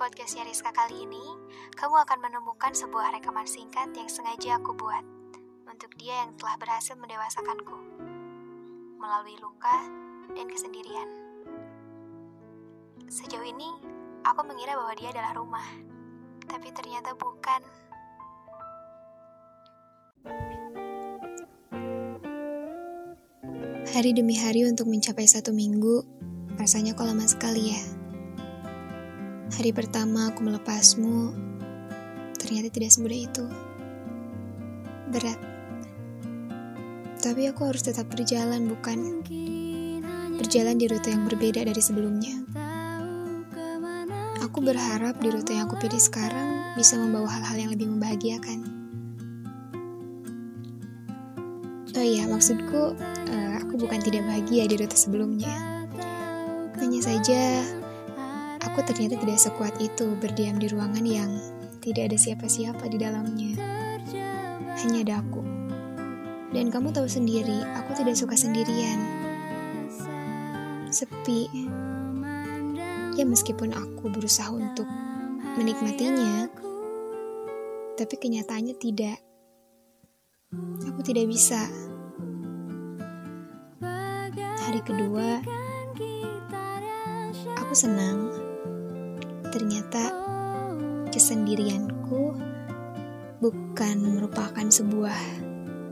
podcastnya Rizka kali ini, kamu akan menemukan sebuah rekaman singkat yang sengaja aku buat untuk dia yang telah berhasil mendewasakanku melalui luka dan kesendirian. Sejauh ini, aku mengira bahwa dia adalah rumah, tapi ternyata bukan. Hari demi hari untuk mencapai satu minggu, rasanya kok lama sekali ya. Hari pertama aku melepasmu, ternyata tidak semudah itu. Berat. Tapi aku harus tetap berjalan, bukan? Berjalan di rute yang berbeda dari sebelumnya. Aku berharap di rute yang aku pilih sekarang bisa membawa hal-hal yang lebih membahagiakan. Oh iya, maksudku uh, aku bukan tidak bahagia di rute sebelumnya. Hanya saja aku ternyata tidak sekuat itu berdiam di ruangan yang tidak ada siapa-siapa di dalamnya. Hanya ada aku. Dan kamu tahu sendiri, aku tidak suka sendirian. Sepi. Ya meskipun aku berusaha untuk menikmatinya, tapi kenyataannya tidak. Aku tidak bisa. Hari kedua, aku senang ternyata kesendirianku bukan merupakan sebuah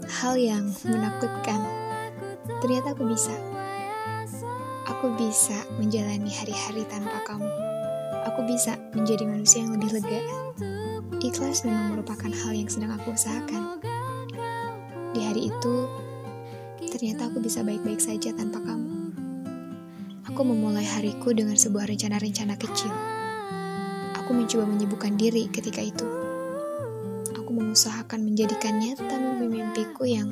hal yang menakutkan. Ternyata aku bisa. Aku bisa menjalani hari-hari tanpa kamu. Aku bisa menjadi manusia yang lebih lega. Ikhlas memang merupakan hal yang sedang aku usahakan. Di hari itu, ternyata aku bisa baik-baik saja tanpa kamu. Aku memulai hariku dengan sebuah rencana-rencana kecil. Aku mencoba menyibukkan diri ketika itu. Aku mengusahakan menjadikan nyata mimpi-mimpiku yang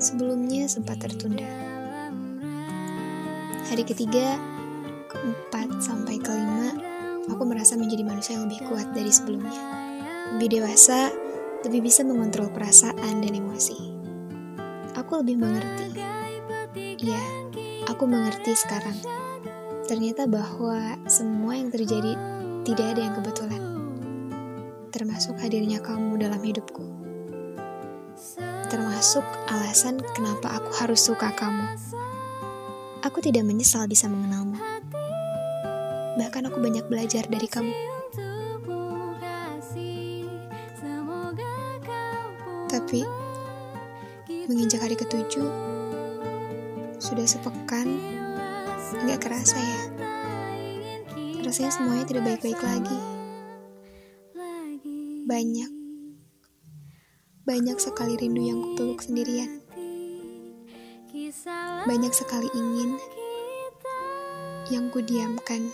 sebelumnya sempat tertunda. Hari ketiga, keempat, sampai kelima, aku merasa menjadi manusia yang lebih kuat dari sebelumnya. Lebih dewasa, lebih bisa mengontrol perasaan dan emosi. Aku lebih mengerti. Iya, aku mengerti sekarang. Ternyata bahwa semua yang terjadi tidak ada yang kebetulan, termasuk hadirnya kamu dalam hidupku. Termasuk alasan kenapa aku harus suka kamu. Aku tidak menyesal bisa mengenalmu. Bahkan aku banyak belajar dari kamu. Tapi, menginjak hari ketujuh, sudah sepekan, nggak kerasa ya. Rasanya semuanya tidak baik-baik lagi. Banyak, banyak sekali rindu yang kupeluk sendirian. Banyak sekali ingin yang kudiamkan.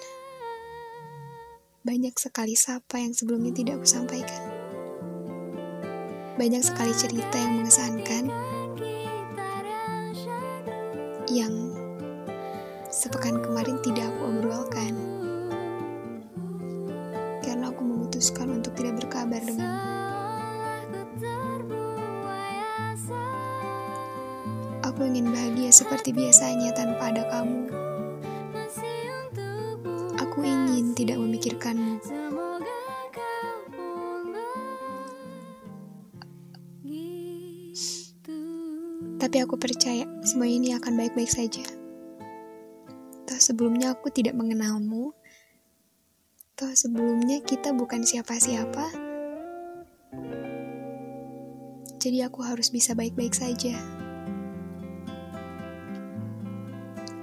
Banyak sekali sapa yang sebelumnya tidak kusampaikan. Banyak sekali cerita yang mengesankan yang sepekan kemarin tidak memutuskan untuk tidak berkabar denganmu. Aku ingin bahagia seperti biasanya tanpa ada kamu. Aku ingin tidak memikirkanmu. Tapi aku percaya semua ini akan baik-baik saja. Toh sebelumnya aku tidak mengenalmu. Toh sebelumnya kita bukan siapa-siapa. Jadi aku harus bisa baik-baik saja.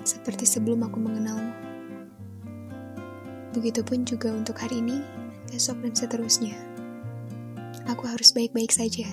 Seperti sebelum aku mengenalmu. Begitupun juga untuk hari ini, besok dan seterusnya. Aku harus baik-baik saja.